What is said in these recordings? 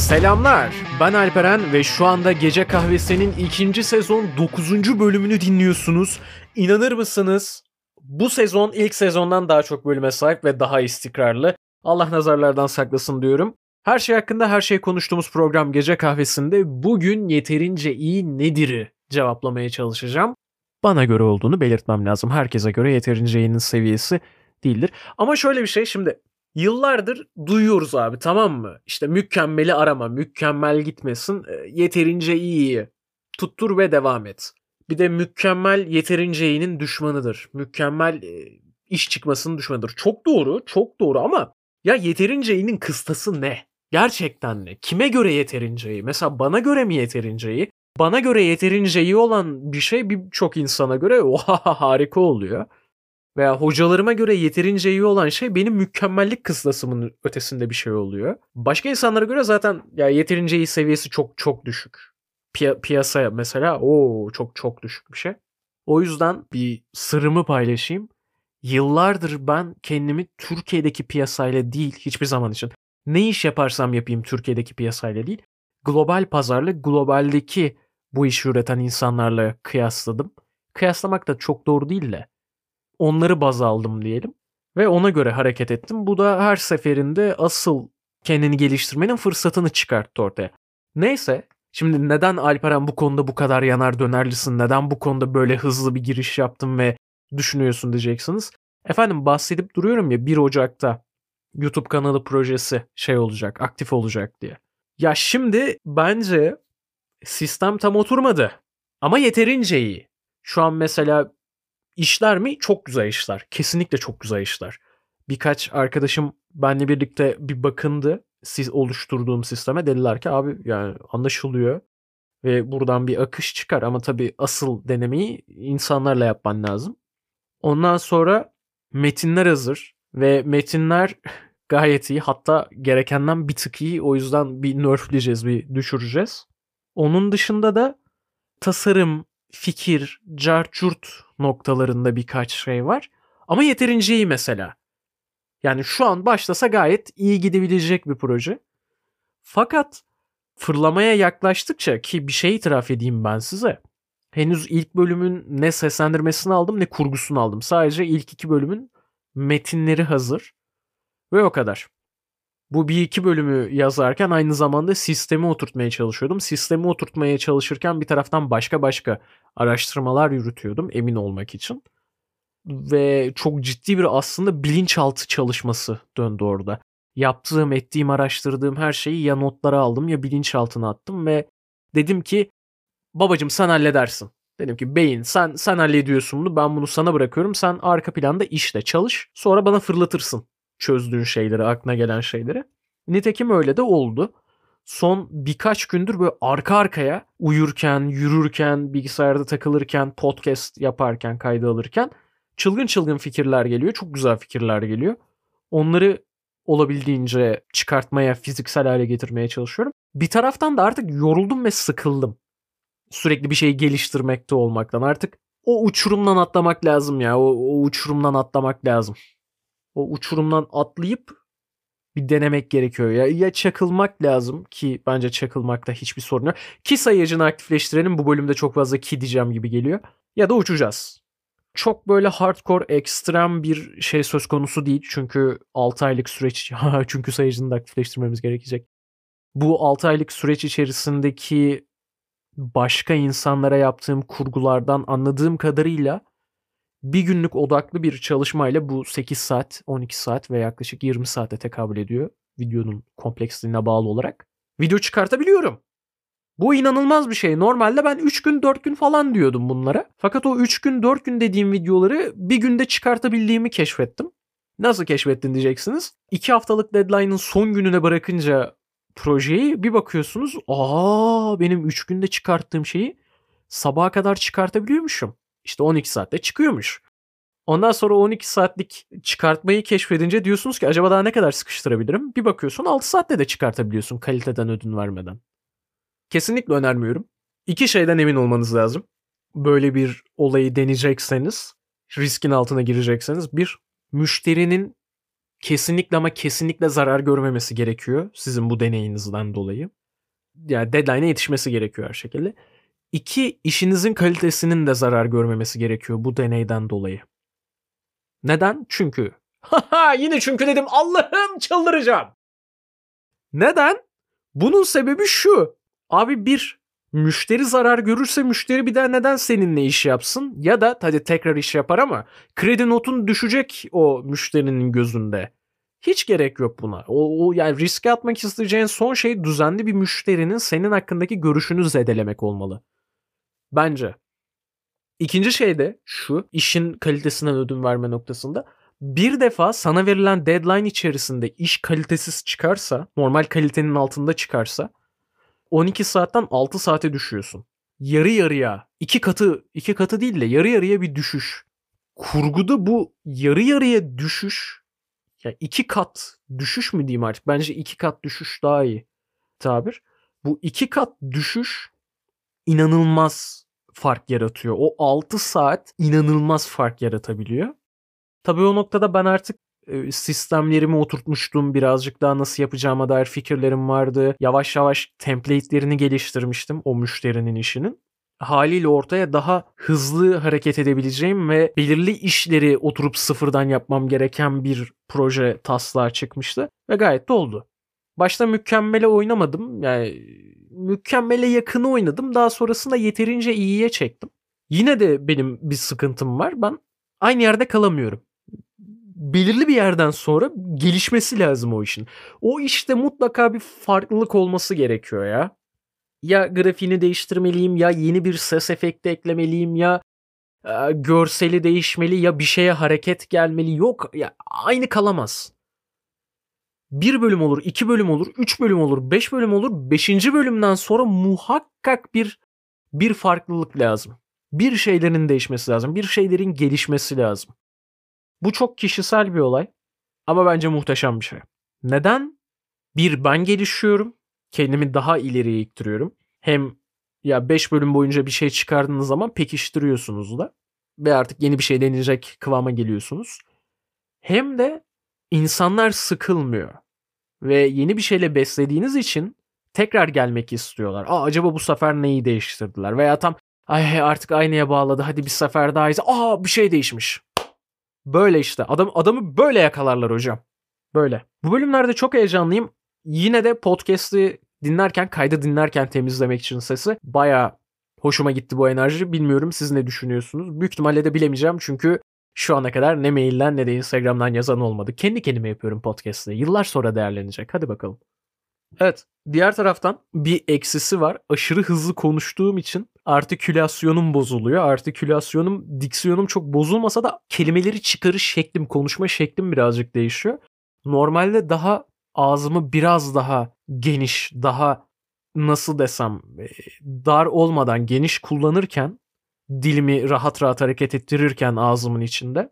Selamlar. Ben Alperen ve şu anda Gece Kahvesi'nin ikinci sezon 9. bölümünü dinliyorsunuz. İnanır mısınız? Bu sezon ilk sezondan daha çok bölüme sahip ve daha istikrarlı. Allah nazarlardan saklasın diyorum. Her şey hakkında her şey konuştuğumuz program Gece Kahvesi'nde bugün yeterince iyi nedir'i cevaplamaya çalışacağım. Bana göre olduğunu belirtmem lazım. Herkese göre yeterince iyinin seviyesi değildir. Ama şöyle bir şey şimdi Yıllardır duyuyoruz abi tamam mı? İşte mükemmeli arama, mükemmel gitmesin, e, yeterince iyi. Tuttur ve devam et. Bir de mükemmel yeterince iyinin düşmanıdır. Mükemmel e, iş çıkmasının düşmanıdır. Çok doğru, çok doğru ama ya yeterince iyinin kıstası ne? Gerçekten ne? Kime göre yeterince iyi? Mesela bana göre mi yeterince iyi? Bana göre yeterince iyi olan bir şey birçok insana göre oha harika oluyor veya hocalarıma göre yeterince iyi olan şey benim mükemmellik kıstasımın ötesinde bir şey oluyor. Başka insanlara göre zaten ya yeterince iyi seviyesi çok çok düşük. Piy- piyasaya mesela o çok çok düşük bir şey. O yüzden bir sırrımı paylaşayım. Yıllardır ben kendimi Türkiye'deki piyasayla değil hiçbir zaman için ne iş yaparsam yapayım Türkiye'deki piyasayla değil global pazarla globaldeki bu işi üreten insanlarla kıyasladım. Kıyaslamak da çok doğru değil de onları baz aldım diyelim ve ona göre hareket ettim. Bu da her seferinde asıl kendini geliştirmenin fırsatını çıkarttı ortaya. Neyse şimdi neden Alperen bu konuda bu kadar yanar dönerlisin? Neden bu konuda böyle hızlı bir giriş yaptım ve düşünüyorsun diyeceksiniz. Efendim bahsedip duruyorum ya 1 Ocak'ta YouTube kanalı projesi şey olacak, aktif olacak diye. Ya şimdi bence sistem tam oturmadı. Ama yeterince iyi. Şu an mesela İşler mi? Çok güzel işler. Kesinlikle çok güzel işler. Birkaç arkadaşım benle birlikte bir bakındı siz oluşturduğum sisteme dediler ki abi yani anlaşılıyor ve buradan bir akış çıkar ama tabii asıl denemeyi insanlarla yapman lazım. Ondan sonra metinler hazır ve metinler gayet iyi hatta gerekenden bir tık iyi o yüzden bir nerfleyeceğiz bir düşüreceğiz. Onun dışında da tasarım, fikir, carcurt noktalarında birkaç şey var. Ama yeterince iyi mesela. Yani şu an başlasa gayet iyi gidebilecek bir proje. Fakat fırlamaya yaklaştıkça ki bir şey itiraf edeyim ben size. Henüz ilk bölümün ne seslendirmesini aldım ne kurgusunu aldım. Sadece ilk iki bölümün metinleri hazır. Ve o kadar. Bu bir iki bölümü yazarken aynı zamanda sistemi oturtmaya çalışıyordum. Sistemi oturtmaya çalışırken bir taraftan başka başka araştırmalar yürütüyordum emin olmak için. Ve çok ciddi bir aslında bilinçaltı çalışması döndü orada. Yaptığım, ettiğim, araştırdığım her şeyi ya notlara aldım ya bilinçaltına attım ve dedim ki babacım sen halledersin. Dedim ki beyin sen sen hallediyorsun bunu ben bunu sana bırakıyorum sen arka planda işte çalış sonra bana fırlatırsın çözdüğün şeyleri aklına gelen şeyleri. Nitekim öyle de oldu son birkaç gündür böyle arka arkaya uyurken, yürürken, bilgisayarda takılırken, podcast yaparken, kaydı alırken çılgın çılgın fikirler geliyor. Çok güzel fikirler geliyor. Onları olabildiğince çıkartmaya, fiziksel hale getirmeye çalışıyorum. Bir taraftan da artık yoruldum ve sıkıldım. Sürekli bir şeyi geliştirmekte olmaktan. Artık o uçurumdan atlamak lazım ya. O, o uçurumdan atlamak lazım. O uçurumdan atlayıp bir denemek gerekiyor. Ya, ya çakılmak lazım ki bence çakılmakta hiçbir sorun yok. Ki sayacını aktifleştirelim bu bölümde çok fazla ki diyeceğim gibi geliyor. Ya da uçacağız. Çok böyle hardcore ekstrem bir şey söz konusu değil. Çünkü 6 aylık süreç çünkü sayacını da aktifleştirmemiz gerekecek. Bu 6 aylık süreç içerisindeki başka insanlara yaptığım kurgulardan anladığım kadarıyla bir günlük odaklı bir çalışmayla bu 8 saat, 12 saat ve yaklaşık 20 saate tekabül ediyor. Videonun kompleksliğine bağlı olarak. Video çıkartabiliyorum. Bu inanılmaz bir şey. Normalde ben 3 gün 4 gün falan diyordum bunlara. Fakat o 3 gün 4 gün dediğim videoları bir günde çıkartabildiğimi keşfettim. Nasıl keşfettin diyeceksiniz. 2 haftalık deadline'ın son gününe bırakınca projeyi bir bakıyorsunuz. Aa benim 3 günde çıkarttığım şeyi sabaha kadar çıkartabiliyormuşum. İşte 12 saatte çıkıyormuş. Ondan sonra 12 saatlik çıkartmayı keşfedince diyorsunuz ki acaba daha ne kadar sıkıştırabilirim? Bir bakıyorsun 6 saatte de çıkartabiliyorsun kaliteden ödün vermeden. Kesinlikle önermiyorum. İki şeyden emin olmanız lazım. Böyle bir olayı deneyecekseniz, riskin altına girecekseniz bir, müşterinin kesinlikle ama kesinlikle zarar görmemesi gerekiyor sizin bu deneyinizden dolayı. Yani deadline'e yetişmesi gerekiyor her şekilde. İki, işinizin kalitesinin de zarar görmemesi gerekiyor bu deneyden dolayı. Neden? Çünkü. Haha yine çünkü dedim Allah'ım çıldıracağım. Neden? Bunun sebebi şu. Abi bir, müşteri zarar görürse müşteri bir daha neden seninle iş yapsın? Ya da hadi tekrar iş yapar ama kredi notun düşecek o müşterinin gözünde. Hiç gerek yok buna. O, o yani riske atmak isteyeceğin son şey düzenli bir müşterinin senin hakkındaki görüşünü zedelemek olmalı. Bence. İkinci şey de şu işin kalitesinden ödün verme noktasında. Bir defa sana verilen deadline içerisinde iş kalitesiz çıkarsa, normal kalitenin altında çıkarsa 12 saatten 6 saate düşüyorsun. Yarı yarıya, iki katı, iki katı değil de yarı yarıya bir düşüş. Kurguda bu yarı yarıya düşüş, ya iki kat düşüş mü diyeyim artık? Bence iki kat düşüş daha iyi tabir. Bu iki kat düşüş inanılmaz fark yaratıyor. O 6 saat inanılmaz fark yaratabiliyor. Tabii o noktada ben artık e, sistemlerimi oturtmuştum. Birazcık daha nasıl yapacağıma dair fikirlerim vardı. Yavaş yavaş template'lerini geliştirmiştim o müşterinin işinin. Haliyle ortaya daha hızlı hareket edebileceğim ve belirli işleri oturup sıfırdan yapmam gereken bir proje taslağı çıkmıştı ve gayet de oldu. Başta mükemmele oynamadım. Yani mükemmele yakını oynadım. Daha sonrasında yeterince iyiye çektim. Yine de benim bir sıkıntım var. Ben aynı yerde kalamıyorum. Belirli bir yerden sonra gelişmesi lazım o işin. O işte mutlaka bir farklılık olması gerekiyor ya. Ya grafiğini değiştirmeliyim ya yeni bir ses efekti eklemeliyim ya e, görseli değişmeli ya bir şeye hareket gelmeli. Yok ya aynı kalamaz bir bölüm olur, iki bölüm olur, üç bölüm olur, beş bölüm olur. Beşinci bölümden sonra muhakkak bir bir farklılık lazım. Bir şeylerin değişmesi lazım. Bir şeylerin gelişmesi lazım. Bu çok kişisel bir olay ama bence muhteşem bir şey. Neden? Bir ben gelişiyorum. Kendimi daha ileriye ittiriyorum. Hem ya 5 bölüm boyunca bir şey çıkardığınız zaman pekiştiriyorsunuz da ve artık yeni bir şey deneyecek kıvama geliyorsunuz. Hem de insanlar sıkılmıyor. Ve yeni bir şeyle beslediğiniz için tekrar gelmek istiyorlar. Aa acaba bu sefer neyi değiştirdiler? Veya tam ay artık aynaya bağladı hadi bir sefer daha izle. Aa bir şey değişmiş. Böyle işte adam adamı böyle yakalarlar hocam. Böyle. Bu bölümlerde çok heyecanlıyım. Yine de podcast'i dinlerken, kaydı dinlerken temizlemek için sesi baya hoşuma gitti bu enerji. Bilmiyorum siz ne düşünüyorsunuz? Büyük ihtimalle de bilemeyeceğim çünkü şu ana kadar ne mailden ne de Instagram'dan yazan olmadı. Kendi kendime yapıyorum podcast'ı. Yıllar sonra değerlenecek. Hadi bakalım. Evet. Diğer taraftan bir eksisi var. Aşırı hızlı konuştuğum için artikülasyonum bozuluyor. Artikülasyonum, diksiyonum çok bozulmasa da kelimeleri çıkarış şeklim, konuşma şeklim birazcık değişiyor. Normalde daha ağzımı biraz daha geniş, daha nasıl desem dar olmadan geniş kullanırken dilimi rahat rahat hareket ettirirken ağzımın içinde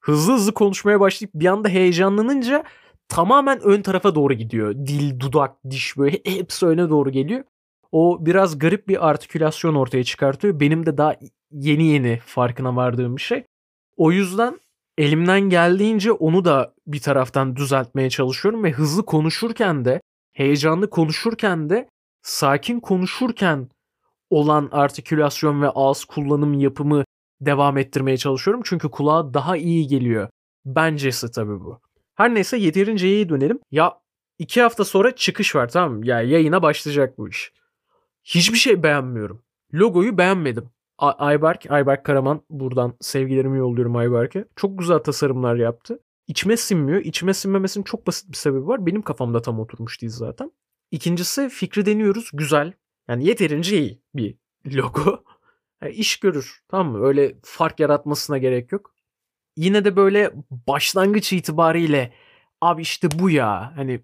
hızlı hızlı konuşmaya başlayıp bir anda heyecanlanınca tamamen ön tarafa doğru gidiyor. Dil, dudak, diş böyle hepsi öne doğru geliyor. O biraz garip bir artikülasyon ortaya çıkartıyor. Benim de daha yeni yeni farkına vardığım bir şey. O yüzden elimden geldiğince onu da bir taraftan düzeltmeye çalışıyorum ve hızlı konuşurken de, heyecanlı konuşurken de, sakin konuşurken olan artikülasyon ve ağız kullanım yapımı devam ettirmeye çalışıyorum. Çünkü kulağa daha iyi geliyor. Bencesi tabii bu. Her neyse yeterince iyi dönelim. Ya iki hafta sonra çıkış var tamam mı? Ya yayına başlayacak bu iş. Hiçbir şey beğenmiyorum. Logoyu beğenmedim. Ayberk, Ayberk Karaman buradan sevgilerimi yolluyorum Ayberk'e. Çok güzel tasarımlar yaptı. İçime sinmiyor. İçime sinmemesinin çok basit bir sebebi var. Benim kafamda tam oturmuş değil zaten. İkincisi fikri deniyoruz. Güzel. Yani yeterince iyi bir logo. Yani iş görür. Tamam mı? Öyle fark yaratmasına gerek yok. Yine de böyle başlangıç itibariyle abi işte bu ya. Hani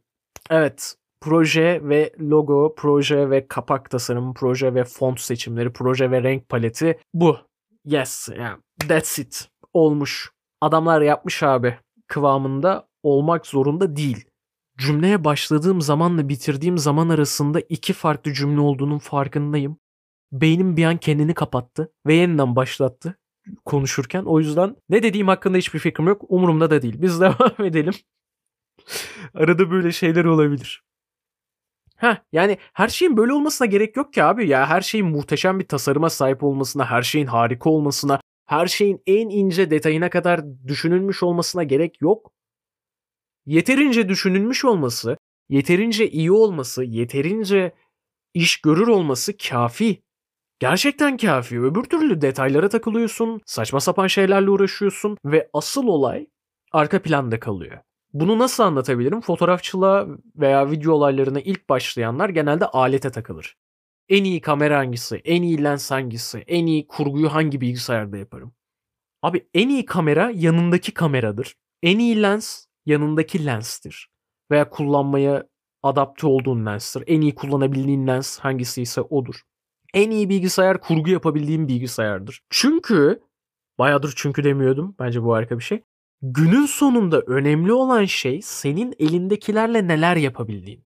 evet proje ve logo, proje ve kapak tasarımı, proje ve font seçimleri, proje ve renk paleti bu. Yes, yani that's it. Olmuş. Adamlar yapmış abi kıvamında olmak zorunda değil cümleye başladığım zamanla bitirdiğim zaman arasında iki farklı cümle olduğunun farkındayım. Beynim bir an kendini kapattı ve yeniden başlattı konuşurken. O yüzden ne dediğim hakkında hiçbir fikrim yok. Umurumda da değil. Biz devam edelim. Arada böyle şeyler olabilir. Ha yani her şeyin böyle olmasına gerek yok ki abi ya. Her şeyin muhteşem bir tasarıma sahip olmasına, her şeyin harika olmasına, her şeyin en ince detayına kadar düşünülmüş olmasına gerek yok. Yeterince düşünülmüş olması, yeterince iyi olması, yeterince iş görür olması kafi. Gerçekten kafi. Öbür türlü detaylara takılıyorsun, saçma sapan şeylerle uğraşıyorsun ve asıl olay arka planda kalıyor. Bunu nasıl anlatabilirim? Fotoğrafçılığa veya video olaylarına ilk başlayanlar genelde alete takılır. En iyi kamera hangisi? En iyi lens hangisi? En iyi kurguyu hangi bilgisayarda yaparım? Abi en iyi kamera yanındaki kameradır. En iyi lens yanındaki lenstir. Veya kullanmaya adapte olduğun lenstir. En iyi kullanabildiğin lens hangisi ise odur. En iyi bilgisayar kurgu yapabildiğim bilgisayardır. Çünkü bayağıdır çünkü demiyordum. Bence bu harika bir şey. Günün sonunda önemli olan şey senin elindekilerle neler yapabildiğin.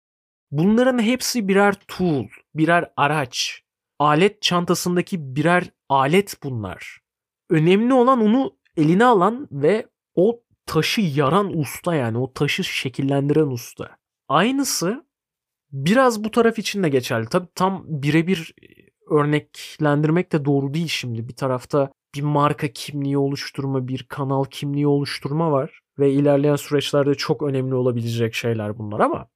Bunların hepsi birer tool, birer araç. Alet çantasındaki birer alet bunlar. Önemli olan onu eline alan ve o taşı yaran usta yani o taşı şekillendiren usta. Aynısı biraz bu taraf için de geçerli. Tabii tam birebir örneklendirmek de doğru değil şimdi. Bir tarafta bir marka kimliği oluşturma, bir kanal kimliği oluşturma var ve ilerleyen süreçlerde çok önemli olabilecek şeyler bunlar ama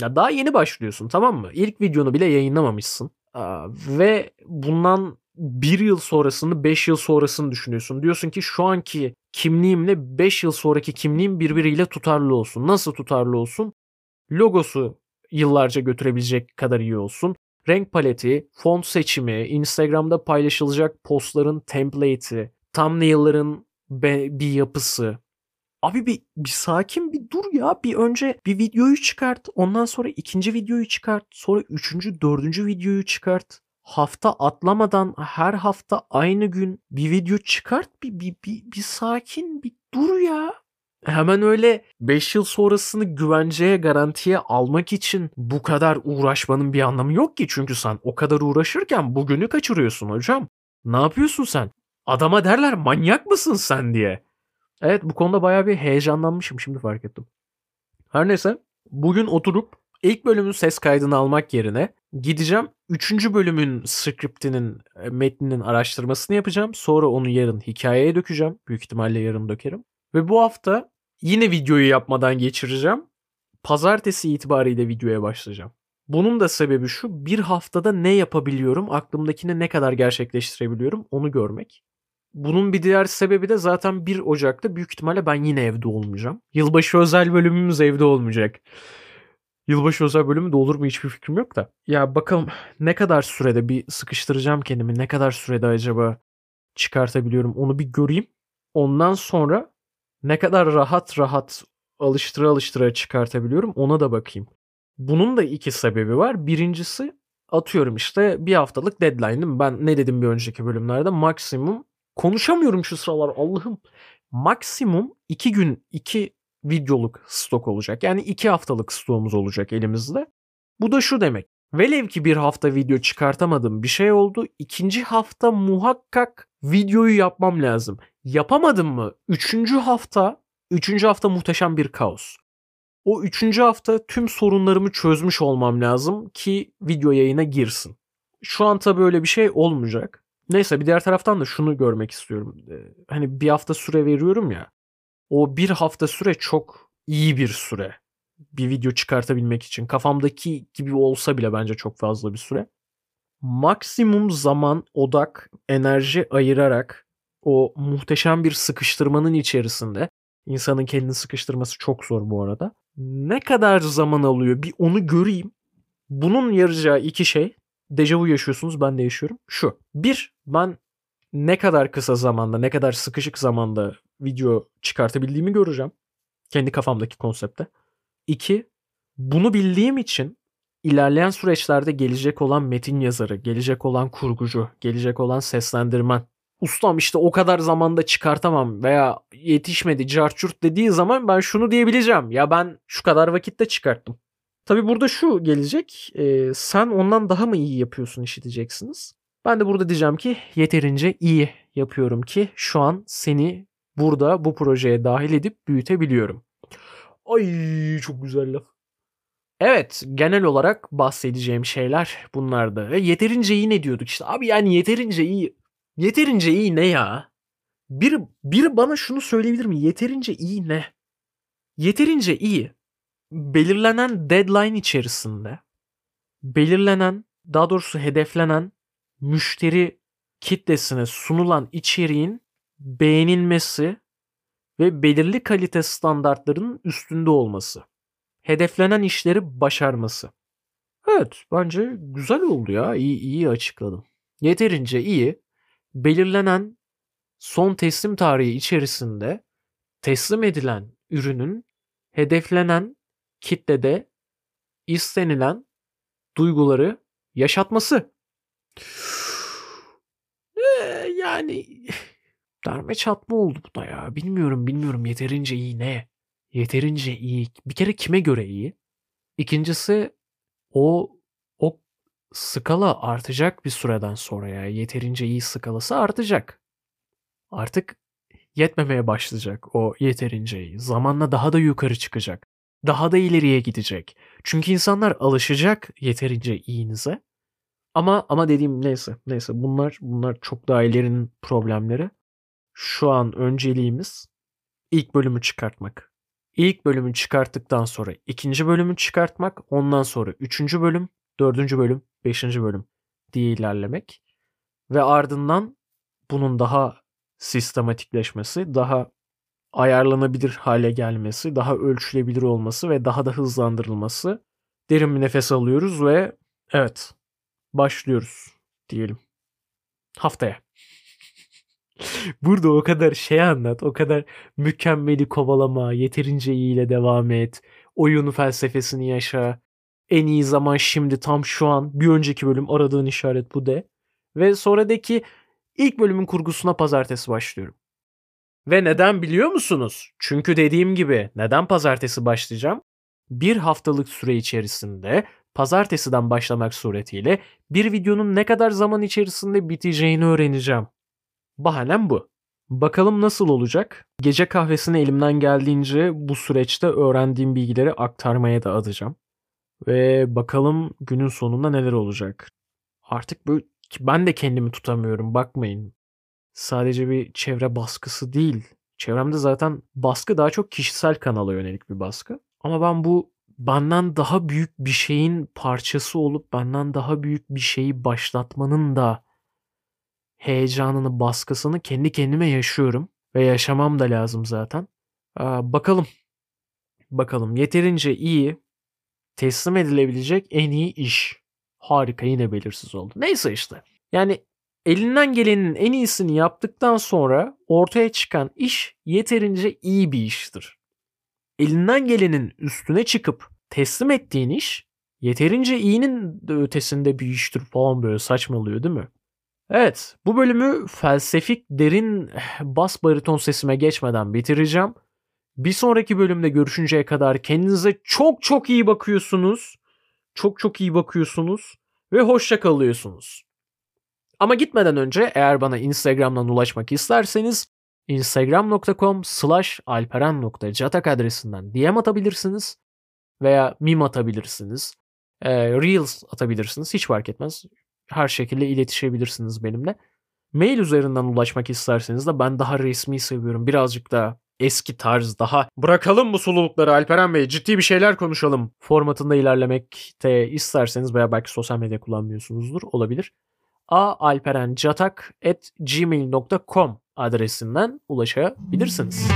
ya daha yeni başlıyorsun tamam mı? İlk videonu bile yayınlamamışsın. Aa, ve bundan bir yıl sonrasını, beş yıl sonrasını düşünüyorsun. Diyorsun ki şu anki kimliğimle beş yıl sonraki kimliğim birbiriyle tutarlı olsun. Nasıl tutarlı olsun? Logosu yıllarca götürebilecek kadar iyi olsun renk paleti, font seçimi, Instagram'da paylaşılacak postların template'i, thumbnail'ların bir yapısı. Abi bir, bir sakin bir dur ya. Bir önce bir videoyu çıkart. Ondan sonra ikinci videoyu çıkart. Sonra üçüncü, dördüncü videoyu çıkart. Hafta atlamadan her hafta aynı gün bir video çıkart. Bir, bir, bir, bir sakin bir dur ya hemen öyle 5 yıl sonrasını güvenceye garantiye almak için bu kadar uğraşmanın bir anlamı yok ki. Çünkü sen o kadar uğraşırken bugünü kaçırıyorsun hocam. Ne yapıyorsun sen? Adama derler manyak mısın sen diye. Evet bu konuda baya bir heyecanlanmışım şimdi fark ettim. Her neyse bugün oturup ilk bölümün ses kaydını almak yerine gideceğim 3. bölümün scriptinin e, metninin araştırmasını yapacağım. Sonra onu yarın hikayeye dökeceğim. Büyük ihtimalle yarın dökerim. Ve bu hafta Yine videoyu yapmadan geçireceğim. Pazartesi itibariyle videoya başlayacağım. Bunun da sebebi şu bir haftada ne yapabiliyorum aklımdakini ne kadar gerçekleştirebiliyorum onu görmek. Bunun bir diğer sebebi de zaten 1 Ocak'ta büyük ihtimalle ben yine evde olmayacağım. Yılbaşı özel bölümümüz evde olmayacak. Yılbaşı özel bölümü de olur mu hiçbir fikrim yok da. Ya bakalım ne kadar sürede bir sıkıştıracağım kendimi. Ne kadar sürede acaba çıkartabiliyorum onu bir göreyim. Ondan sonra ne kadar rahat rahat alıştıra alıştıra çıkartabiliyorum ona da bakayım. Bunun da iki sebebi var. Birincisi atıyorum işte bir haftalık deadline'ım. Ben ne dedim bir önceki bölümlerde maksimum konuşamıyorum şu sıralar Allah'ım. Maksimum iki gün iki videoluk stok olacak. Yani iki haftalık stoğumuz olacak elimizde. Bu da şu demek. Velev ki bir hafta video çıkartamadım bir şey oldu. İkinci hafta muhakkak videoyu yapmam lazım. Yapamadım mı? Üçüncü hafta, üçüncü hafta muhteşem bir kaos. O üçüncü hafta tüm sorunlarımı çözmüş olmam lazım ki video yayına girsin. Şu an tabii öyle bir şey olmayacak. Neyse bir diğer taraftan da şunu görmek istiyorum. Ee, hani bir hafta süre veriyorum ya. O bir hafta süre çok iyi bir süre. Bir video çıkartabilmek için. Kafamdaki gibi olsa bile bence çok fazla bir süre. Maksimum zaman, odak, enerji ayırarak o muhteşem bir sıkıştırmanın içerisinde insanın kendini sıkıştırması çok zor bu arada. Ne kadar zaman alıyor bir onu göreyim. Bunun yarayacağı iki şey dejavu yaşıyorsunuz ben de yaşıyorum. Şu. Bir ben ne kadar kısa zamanda ne kadar sıkışık zamanda video çıkartabildiğimi göreceğim. Kendi kafamdaki konsepte. İki bunu bildiğim için ilerleyen süreçlerde gelecek olan metin yazarı, gelecek olan kurgucu, gelecek olan seslendirmen ustam işte o kadar zamanda çıkartamam veya yetişmedi carçurt dediği zaman ben şunu diyebileceğim. Ya ben şu kadar vakitte çıkarttım. Tabi burada şu gelecek. E, sen ondan daha mı iyi yapıyorsun işi diyeceksiniz. Ben de burada diyeceğim ki yeterince iyi yapıyorum ki şu an seni burada bu projeye dahil edip büyütebiliyorum. Ay çok güzel laf. Evet genel olarak bahsedeceğim şeyler bunlardı. Ve yeterince iyi ne diyorduk işte. Abi yani yeterince iyi. Yeterince iyi ne ya? Biri, biri bana şunu söyleyebilir mi? Yeterince iyi ne? Yeterince iyi. Belirlenen deadline içerisinde belirlenen daha doğrusu hedeflenen müşteri kitlesine sunulan içeriğin beğenilmesi ve belirli kalite standartlarının üstünde olması. Hedeflenen işleri başarması. Evet bence güzel oldu ya. İyi, iyi açıkladım. Yeterince iyi. Belirlenen son teslim tarihi içerisinde teslim edilen ürünün hedeflenen kitlede istenilen duyguları yaşatması. Ee, yani darme çatma oldu bu da ya. Bilmiyorum bilmiyorum yeterince iyi ne? Yeterince iyi. Bir kere kime göre iyi? İkincisi o o skala artacak bir süreden sonra ya. Yeterince iyi skalası artacak. Artık yetmemeye başlayacak o yeterince iyi. Zamanla daha da yukarı çıkacak. Daha da ileriye gidecek. Çünkü insanlar alışacak yeterince iyinize. Ama ama dediğim neyse neyse bunlar bunlar çok daha ilerinin problemleri. Şu an önceliğimiz ilk bölümü çıkartmak. İlk bölümü çıkarttıktan sonra ikinci bölümü çıkartmak, ondan sonra üçüncü bölüm, dördüncü bölüm, beşinci bölüm diye ilerlemek. Ve ardından bunun daha sistematikleşmesi, daha ayarlanabilir hale gelmesi, daha ölçülebilir olması ve daha da hızlandırılması. Derin bir nefes alıyoruz ve evet başlıyoruz diyelim. Haftaya. Burada o kadar şey anlat, o kadar mükemmeli kovalama, yeterince iyiyle devam et, oyun felsefesini yaşa, en iyi zaman şimdi tam şu an, bir önceki bölüm aradığın işaret bu de. Ve sonradaki ilk bölümün kurgusuna pazartesi başlıyorum. Ve neden biliyor musunuz? Çünkü dediğim gibi neden pazartesi başlayacağım? Bir haftalık süre içerisinde pazartesiden başlamak suretiyle bir videonun ne kadar zaman içerisinde biteceğini öğreneceğim. Bahanem bu. Bakalım nasıl olacak? Gece kahvesini elimden geldiğince bu süreçte öğrendiğim bilgileri aktarmaya da adacağım. Ve bakalım günün sonunda neler olacak. Artık böyle ben de kendimi tutamıyorum bakmayın sadece bir çevre baskısı değil. Çevremde zaten baskı daha çok kişisel kanala yönelik bir baskı. Ama ben bu benden daha büyük bir şeyin parçası olup benden daha büyük bir şeyi başlatmanın da heyecanını, baskısını kendi kendime yaşıyorum. Ve yaşamam da lazım zaten. Aa, bakalım. Bakalım yeterince iyi, teslim edilebilecek en iyi iş. Harika yine belirsiz oldu. Neyse işte. Yani elinden gelenin en iyisini yaptıktan sonra ortaya çıkan iş yeterince iyi bir iştir. Elinden gelenin üstüne çıkıp teslim ettiğin iş yeterince iyinin de ötesinde bir iştir falan böyle saçmalıyor değil mi? Evet bu bölümü felsefik derin bas bariton sesime geçmeden bitireceğim. Bir sonraki bölümde görüşünceye kadar kendinize çok çok iyi bakıyorsunuz. Çok çok iyi bakıyorsunuz ve hoşça kalıyorsunuz. Ama gitmeden önce eğer bana Instagram'dan ulaşmak isterseniz instagram.com slash alperen.catak adresinden DM atabilirsiniz veya meme atabilirsiniz. Reels atabilirsiniz. Hiç fark etmez. Her şekilde iletişebilirsiniz benimle. Mail üzerinden ulaşmak isterseniz de ben daha resmi seviyorum. Birazcık daha eski tarz daha bırakalım bu sululukları Alperen Bey ciddi bir şeyler konuşalım formatında ilerlemekte isterseniz veya belki sosyal medya kullanmıyorsunuzdur olabilir aalperencatak.gmail.com adresinden ulaşabilirsiniz.